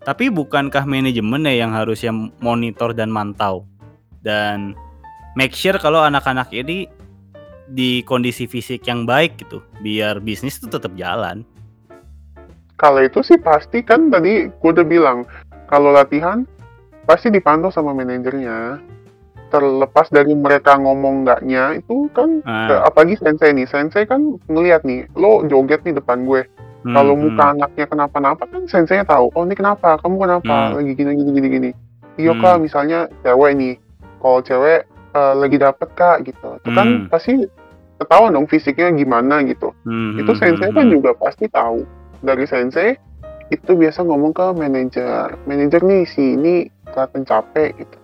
Tapi bukankah manajemen ya yang harusnya monitor dan mantau dan make sure kalau anak-anak ini di kondisi fisik yang baik gitu biar bisnis itu tetap jalan. Kalau itu sih pasti kan tadi gue udah bilang kalau latihan pasti dipantau sama manajernya. Terlepas dari mereka ngomong enggaknya itu kan ke- apalagi sensei nih. Sensei kan ngelihat nih lo joget nih depan gue. Hmm, kalau hmm. muka anaknya kenapa-napa kan senseinya tahu oh ini kenapa? Kamu kenapa? Hmm. lagi gini gini gini gini. Iya Hmm. misalnya cewek nih kalau cewek eh, lagi dapet kak gitu itu kan Hmm. pasti ketahuan dong fisiknya gimana gitu Hmm, itu hmm, sensei hmm, kan hmm. juga pasti tahu dari sensei itu biasa ngomong ke manajer manajer nih si ini kelihatan capek gitu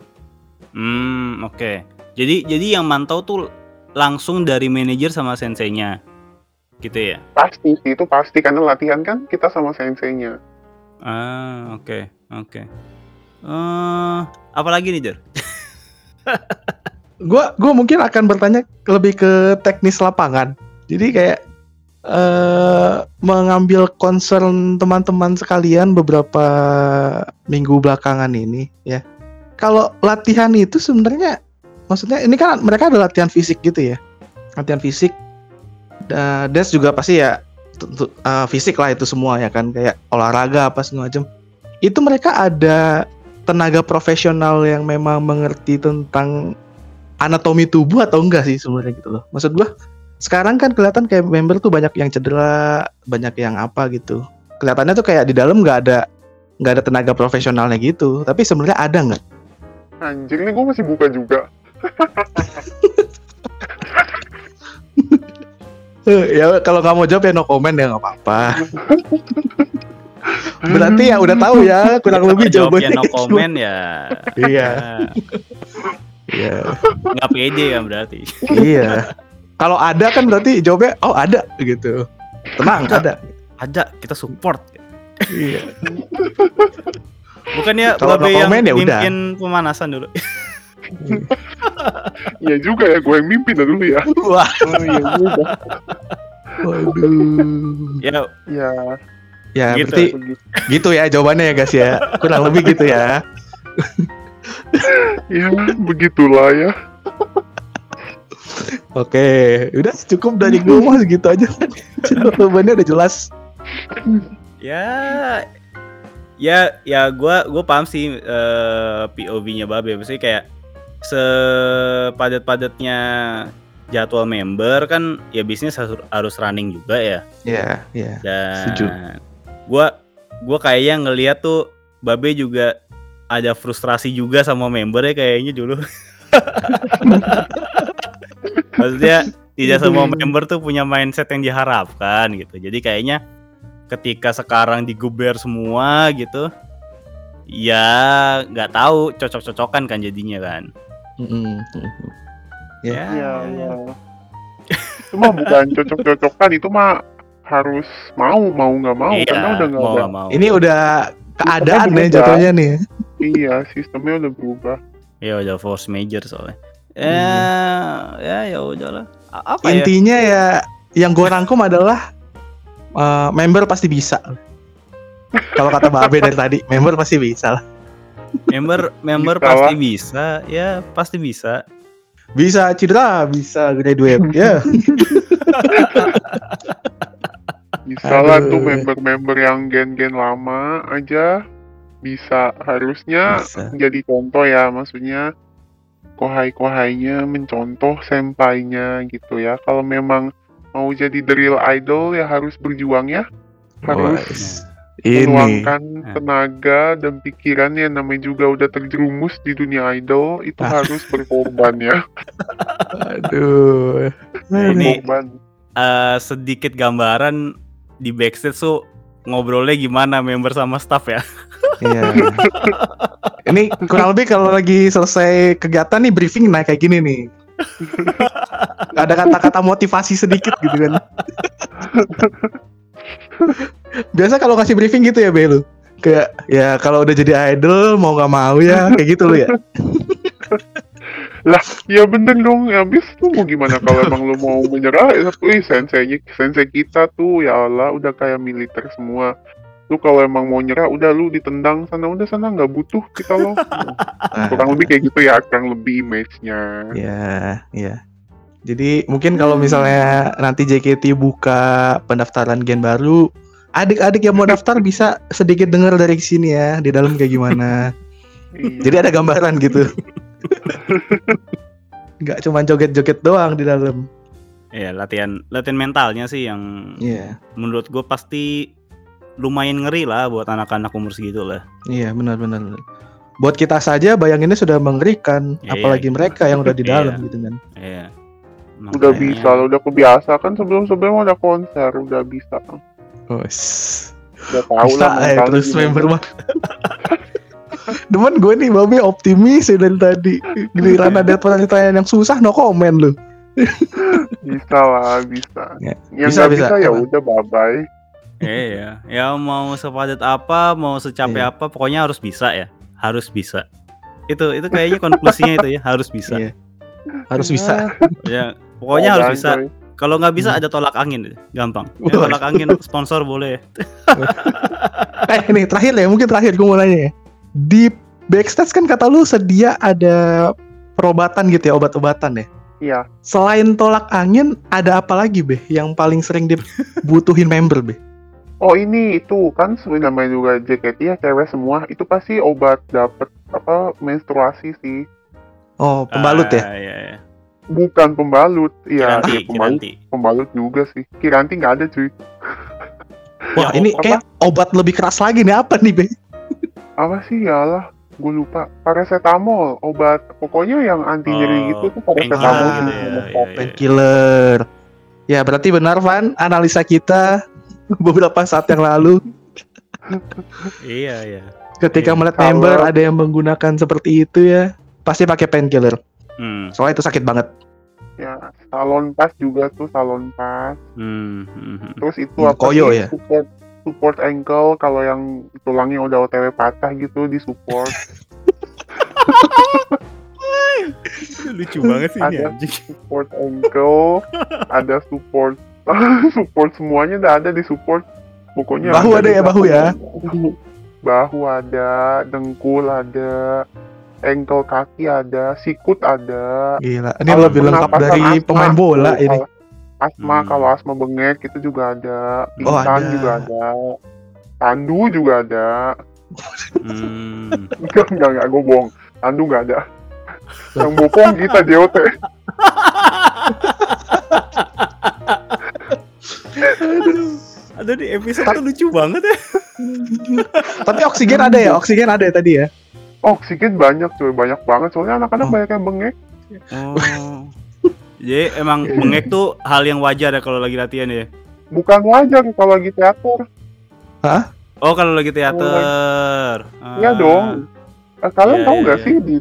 Hmm, oke. Jadi jadi yang mantau tuh langsung dari manajer sama senseinya. Gitu ya. pasti sih itu pasti karena latihan kan kita sama senseinya Ah, oke, oke. Eh, apa lagi nih, Jer? gua gua mungkin akan bertanya lebih ke teknis lapangan. Jadi kayak eh mengambil concern teman-teman sekalian beberapa minggu belakangan ini ya. Kalau latihan itu sebenarnya maksudnya ini kan mereka ada latihan fisik gitu ya. Latihan fisik da- Des juga pasti ya eh, fisik lah itu semua ya kan kayak olahraga apa segala macam. Itu mereka ada tenaga profesional yang memang mengerti tentang anatomi tubuh atau enggak sih sebenarnya gitu loh. Maksud gua sekarang kan kelihatan kayak member tuh banyak yang cedera, banyak yang apa gitu. Kelihatannya tuh kayak di dalam nggak ada nggak ada tenaga profesionalnya gitu. Tapi sebenarnya ada nggak? anjir ini gue masih buka juga ya kalau mau jawab ya no comment ya nggak apa-apa. Berarti ya udah tahu ya kurang lebih Jawabnya jawabannya. no comment ya. Iya, Ya, iya, nggak pede kan berarti. iya. Kalau ada kan berarti jawabnya oh ada gitu. Tenang ada. Ada, kita support. Iya. Bukannya Kalau no yang comment ya udah. mimpin pemanasan dulu. Iya juga ya gue yang mimpin dah dulu ya Wah, oh, iya juga waduh. ya, ya Ya Gitu. berarti begitu gitu ya jawabannya ya guys ya. Kurang lebih gitu ya. ya begitulah ya Oke, udah cukup dari gue mah segitu aja. Jawabannya udah jelas. ya ya ya gua gua paham sih eh, POV-nya Babe maksudnya kayak sepadat-padatnya jadwal member kan ya bisnis harus, running juga ya Ya, ya. dan Setuju. Gua gua kayaknya ngeliat tuh Babe juga ada frustrasi juga sama member ya kayaknya dulu maksudnya tidak semua member tuh punya mindset yang diharapkan gitu jadi kayaknya ketika sekarang digeber semua gitu ya nggak tahu cocok-cocokan kan jadinya kan Mm-mm. Ya. Ya, Iya, ya, iya. Itu mah bukan cocok-cocokan, itu mah harus mau, mau nggak mau, Iya, karena udah nggak mau ada. mau. Ini udah keadaan nih berubah. jatuhnya nih. Iya, sistemnya udah berubah. Ya udah force major soalnya. Ya, Hmm. ya ya udahlah. Apa ya? Intinya ya yang gue rangkum adalah eh, member pasti bisa. Kalau kata Babe dari tadi, member pasti bisa lah. Member member Bisa pasti lah. bisa, ya pasti bisa. Bisa cedera, bisa graduate. ya. Bisa lah tuh member-member yang gen-gen lama aja bisa harusnya Bisa. jadi contoh ya maksudnya kohai-kohainya mencontoh sempainya gitu ya kalau memang mau jadi the real idol ya harus berjuang ya harus Wes. Ini. meluangkan Nah. tenaga dan pikirannya namanya juga udah terjerumus di dunia idol itu Ah. harus berkorban ya Aduh. Nah, ini- berkorban Eh, sedikit gambaran di backstage tuh ngobrolnya gimana member sama staff ya. Iya. Ini kurang lebih kalau lagi selesai kegiatan nih briefing nah kayak gini nih. Ada kata-kata motivasi sedikit gitu kan. Biasa kalau ngasih briefing gitu ya Belu. Kayak ya kalau udah jadi idol mau nggak mau ya kayak gitu lu ya. Ya bener dong, ya habis tuh mau gimana kalau emang lu mau menyerah, ya wih senseinya, sensei kita tuh ya Allah udah kayak militer semua. Lu kalau emang mau nyerah, udah lu ditendang sana, udah sana nggak butuh kita loh. kurang lebih kayak gitu ya, kurang lebih image-nya. Ya, ya. Jadi mungkin kalau misalnya nanti JKT buka pendaftaran gen baru, adik-adik yang mau daftar bisa sedikit dengar dari sini ya di dalam kayak gimana. Iya. Jadi ada gambaran gitu. Nggak cuma joget-joget doang di dalam. Ya latihan latihan mentalnya sih yang Iya, menurut gue pasti lumayan ngeri lah buat anak-anak umur segitu lah. iya benar-benar. Buat kita saja bayanginnya sudah mengerikan, Iya, apalagi iya. mereka yang udah di Iya. dalam gitu kan. Iya. Udah Makanya- bisa, lu udah kebiasa kan sebelum-sebelumnya udah konser, udah bisa. Oh, Udah tahu bisa lah eh, terus member mah. Demen gue nih Babe optimis ya dari tadi. Giliran ada pertanyaan yang susah no komen lu. Bisa lah, bisa. Ya, Yang bisa, bisa. bisa, ya udah bye-bye. Iya, ya mau sepadat apa, mau secapek Iya. apa, pokoknya harus bisa ya, harus bisa. Itu itu kayaknya konklusinya itu ya, harus bisa. Iya. Harus bisa. Ya, pokoknya Oh, harus bisa. coy. Kalau nggak bisa Hmm. ada tolak angin, gampang. Ya, tolak angin sponsor boleh. Eh ini terakhir ya, mungkin terakhir gue mau nanya ya. Di backstage kan kata lu sedia ada perobatan gitu ya, obat-obatan ya. Iya, Selain tolak angin, ada apa lagi be yang paling sering dibutuhin member be? Oh ini itu kan sebenarnya namanya juga JKT ya cewek semua itu pasti obat dapet apa menstruasi sih Oh pembalut ya? Ah, iya, iya. bukan pembalut iya Kiranti, iya, pembalut kiranti. pembalut juga sih kiranti nggak ada cuy Wah Ya, ini apa? kayak obat lebih keras lagi nih apa nih be? Apa sih ya Allah gue lupa paracetamol obat pokoknya yang anti nyeri Oh, gitu tuh paracetamol painkiller gitu gitu ya, sama iya. Painkiller. Ya berarti benar Van analisa kita beberapa saat yang lalu Iya, iya. ketika Iya. melihat Kalau- member ada yang menggunakan seperti itu ya pasti pakai painkiller. Hmm, Soalnya itu sakit banget. ya salon pas juga tuh salon pas hmm, hmm, hmm. terus itu Hmm, apa koyo sih ya? Support ankle kalau yang tulangnya udah otw patah gitu di support Lucu banget sih ini Ada. anjing. support ankle, ada support support semuanya udah ada di support. Pokoknya Bahu ada di ya, bahu ya? Bahu ada, dengkul ada, ankle kaki ada, sikut ada. Gila, ini Kalau lebih lengkap dari asma pemain bola ini. Asma Hmm. kalau asma bengek itu juga ada, Oh, pingsan ada. juga ada. Tandu juga ada. Hmm. Enggak, enggak, enggak, gue bohong. Tandu enggak ada. Yang bopong kita JOT. Ada di episode tuh lucu banget ya. Tapi oksigen ada ya, oksigen ada ya tadi ya. Oksigen banyak cuy, banyak banget. Soalnya anak-anak Oh. banyak yang bengek. Oh. Jadi emang bengek tuh hal yang wajar ya kalau lagi latihan ya. Bukan wajar kalau lagi teater. Oh kalau lagi teater. Iya Ah. dong. Eh, kalian Iya, tahu iya, nggak iya. sih di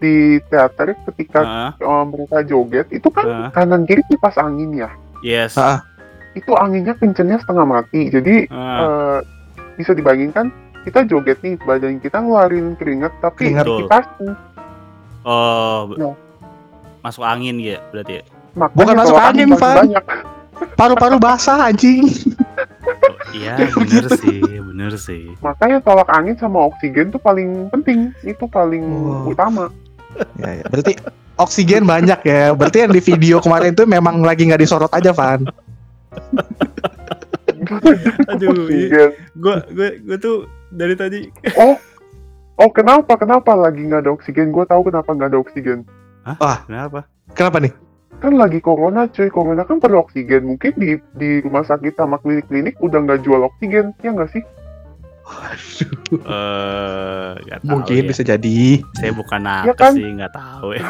di teater ketika Ah, eh, mereka joget itu kan ah, kanan kiri kipas angin ya yes. Ah. itu anginnya kencengnya setengah mati jadi Ah, eh, bisa dibayangkan kita joget nih badan kita ngeluarin keringat tapi Keringat. kipas oh, no. Masuk angin ya berarti ya? makanya Bukan masuk angin, Van. banyak Paru-paru basah anjing. Oh, iya, bener sih, bener sih. makanya tolak angin sama oksigen tuh paling penting itu paling Wow. utama Ya, ya. Berarti oksigen banyak ya. Berarti yang di video kemarin itu memang lagi nggak disorot aja, Van. Aduh, gua gue gue tuh dari tadi oh kenapa kenapa lagi nggak ada oksigen gue tahu kenapa nggak ada oksigen kenapa? Kenapa nih? kan lagi corona cuy corona kan perlu oksigen mungkin di di rumah sakit sama klinik-klinik udah nggak jual oksigen ya nggak sih Eh, tahu Mungkin ya. bisa jadi. Saya bukan Ya nakes kan? sih, nggak tahu ya.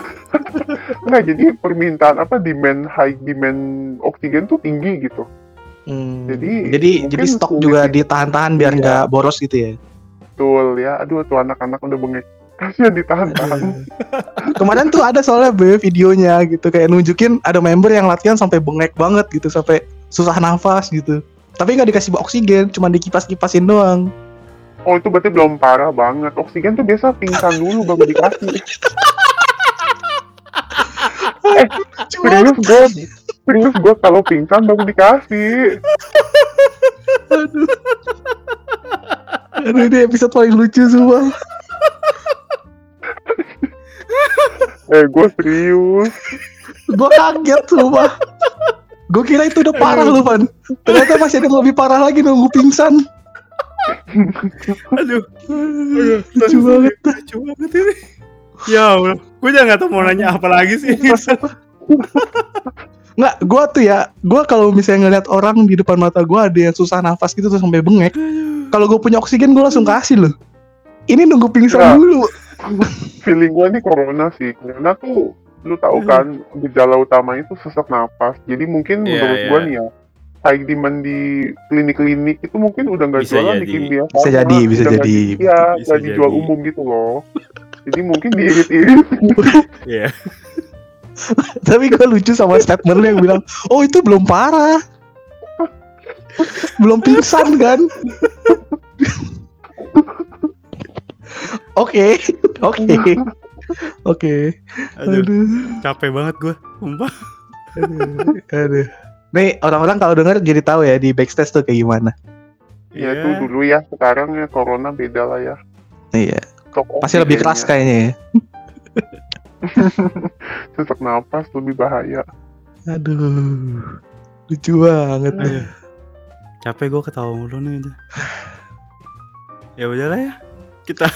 nggak jadi permintaan apa demand high demand oksigen tuh tinggi gitu Hmm, Jadi, jadi jadi stok juga ditahan-tahan biar Iya. nggak boros gitu ya. betul ya aduh tuh anak-anak udah bengek kasihan ditahan-tahan Kemarin tuh ada soalnya be videonya gitu kayak nunjukin ada member yang latihan sampai bengek banget gitu sampai susah nafas gitu. Tapi nggak dikasih oksigen, cuma dikipas-kipasin doang. oh itu berarti belum parah banget oksigen tuh biasa pingsan dulu baru dikasih eh serius gue serius gue kalau pingsan baru dikasih Aduh. Aduh ini episode paling lucu semua. Eh gue serius Gue kaget semua. Gue kira itu udah parah lu, Van. Ternyata masih ada yang lebih parah lagi nunggu pingsan. Aduh, Lucu banget. lucu banget ini. Ya Allah, gue udah nggak tahu mau nanya apa lagi sih. Nggak, gue tuh ya, gue kalau misalnya ngeliat orang di depan mata gue ada yang susah nafas gitu terus sampai bengek. Kalau gue punya oksigen gue langsung kasih loh. Ini nunggu pingsan Ya. dulu. Feeling gue nih corona sih corona tuh lu tahu kan gejala utamanya itu sesak napas jadi mungkin Iya, menurut iya. gue nih ya high demand di klinik-klinik itu mungkin udah nggak jualan jadi. di kimia Bisa jadi, bisa jadi. di- Iya, Bisa nggak dijual jadi. umum gitu loh. Jadi mungkin diirit-irit. Iya. Tapi gue lucu sama statement lu yang bilang, oh itu belum parah. belum pingsan kan? Oke, oke, oke. Capek banget gue. Sumpah. aduh, aduh. Nih orang-orang kalau denger jadi tahu ya di backstage tuh kayak gimana. ya Iya. itu dulu ya. Sekarang ya corona beda lah ya. Iya, pasti lebih keras kayaknya ya. Sesak napas lebih bahaya. Aduh, lucu banget. Aduh. Capek gue ketawa mulu nih. Ya udahlah ya. Kita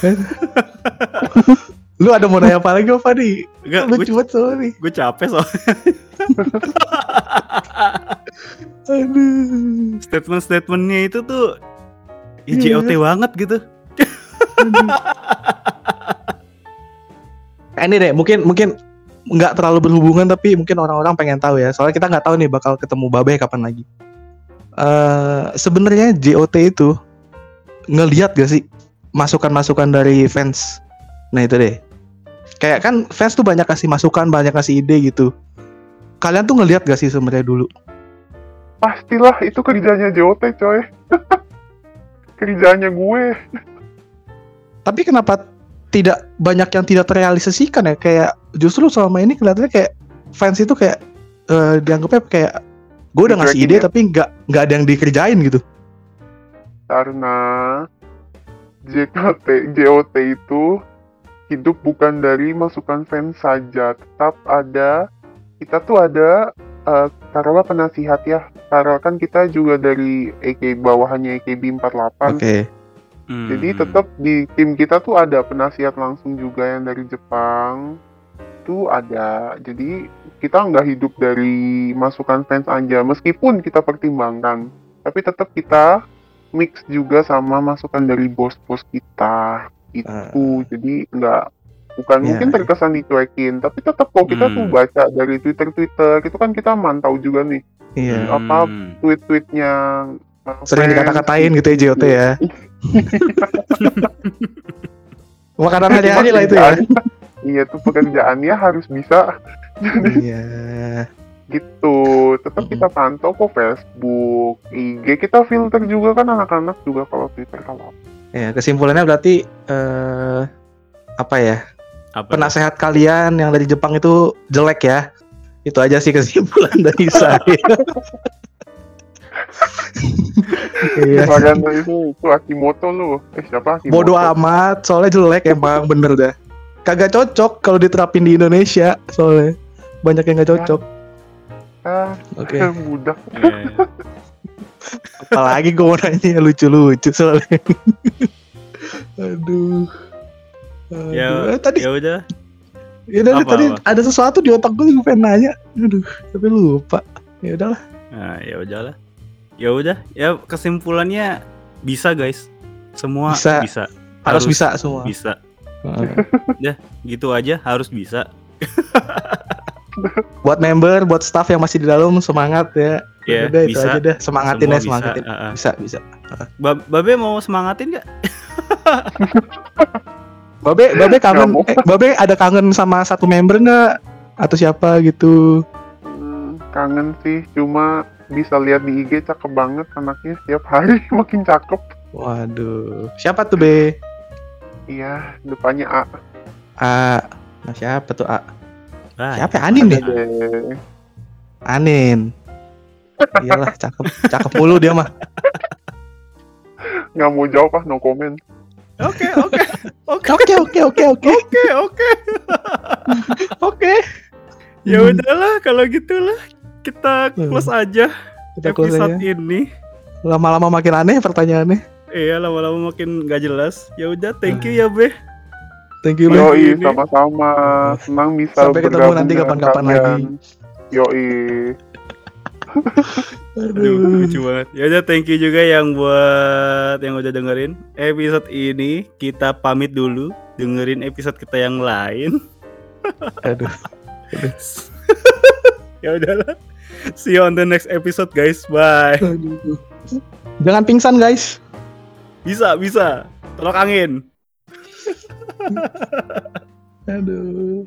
Lu ada mau nanya apa lagi apa nih? enggak gue soalnya nih. gue capek soalnya Aduh. statement-statementnya itu tuh ya Iya. JOT banget gitu. Eh, ini deh, mungkin mungkin nggak terlalu berhubungan tapi mungkin orang-orang pengen tahu ya. Soalnya kita nggak tahu nih bakal ketemu Babe kapan lagi. Eh sebenarnya JOT itu ngelihat gak sih masukan-masukan dari fans? Nah itu deh. Kayak kan fans tuh banyak kasih masukan, banyak kasih ide gitu. Kalian tuh ngelihat gak sih sebenarnya dulu? Pastilah itu kerjanya JOT coy. kerjanya gue. Tapi kenapa tidak banyak yang tidak terrealisasikan ya? Kayak justru selama ini kelihatannya kayak fans itu kayak eh, dianggapnya kayak gue udah ngasih ide ya? tapi nggak nggak ada yang dikerjain gitu. Karena JKT, JOT itu hidup bukan dari masukan fans saja, tetap ada kita tuh ada eh taruhlah penasihat ya. Taruh kan kita juga dari AK bawahannya AKB 48. Oke. Hmm. Jadi tetap di tim kita tuh ada penasihat langsung juga yang dari Jepang. Tuh ada. Jadi kita nggak hidup dari masukan fans aja meskipun kita pertimbangkan. Tapi tetap kita mix juga sama masukan dari bos-bos kita. Itu. Jadi nggak bukan Ya, mungkin terkesan dicuekin, tapi tetap kok kita tuh Hmm. baca dari Twitter-Twitter itu kan kita mantau juga nih Iya. apa Hmm. tweet-tweetnya uh, Sering dikata-katain gitu ya JOT ya. Makanan hari-hari lah itu ya. iya tuh pekerjaannya harus bisa Iya. Gitu tetap kita pantau kok Facebook IG kita filter juga kan anak-anak juga kalau Twitter kalau Ya, kesimpulannya berarti eh apa ya? Apa? Penasehat kalian yang dari Jepang itu jelek ya. Itu aja sih kesimpulan dari saya. Iya. Bagian itu itu Akimoto lu eh siapa Akimoto Bodoh amat, soalnya jelek emang bener dah. Kagak cocok kalau diterapin di Indonesia, soalnya banyak yang gak cocok. Ah Oke. budak Iya, iya. Apalagi gue mau nanya lucu-lucu soalnya. Aduh. Aduh. Ya, Eh, tadi ya udah. ya udah, Apa, tadi apa? ada sesuatu di otak gue gue pengen nanya. Aduh, tapi lupa. Ya udahlah. Nah, ya udahlah. Ya udah, ya kesimpulannya bisa guys. Semua Bisa. bisa. Harus, bisa semua. Bisa. Heeh. Gitu aja harus bisa. buat member, buat staff yang masih di dalam semangat ya. Ya, udah itu bisa. aja deh, semangatin Semua ya, semangatin. Bisa. Heeh. Bisa, bisa. Ba- Babe mau semangatin nggak? Babe, Babe kangen, eh, Babe ada kangen sama satu member nggak? Atau siapa gitu? Hmm, kangen sih cuma bisa lihat di IG cakep banget anaknya setiap hari makin cakep Waduh, siapa tuh Be? iya depannya A A, nah siapa tuh A? Ah, Siapa ya? Anin deh, Deh. Anin. Iyalah, cakep, cakep mulu dia mah. nggak mau jawab ah no comment Oke, oke. Oke, Oke, oke, oke, oke, oke, oke. oke. Ya udahlah kalau gitulah. Kita close aja Kita close episode aja. ini. Lama-lama makin aneh pertanyaannya. Iya, lama-lama makin gak jelas. Ya udah, thank you ya, Be. Thank you. Yoi, sama-sama. Senang bisa Sampai ketemu nanti kapan-kapan lagi. Yoi. Aduh, lucu banget. Ya udah, thank you juga yang buat yang udah dengerin episode ini. Kita pamit dulu, dengerin episode kita yang lain. Aduh. ya udahlah. See you on the next episode, guys. Bye. Aduh. Jangan pingsan, guys. Bisa, bisa. Tolak angin. Aduh.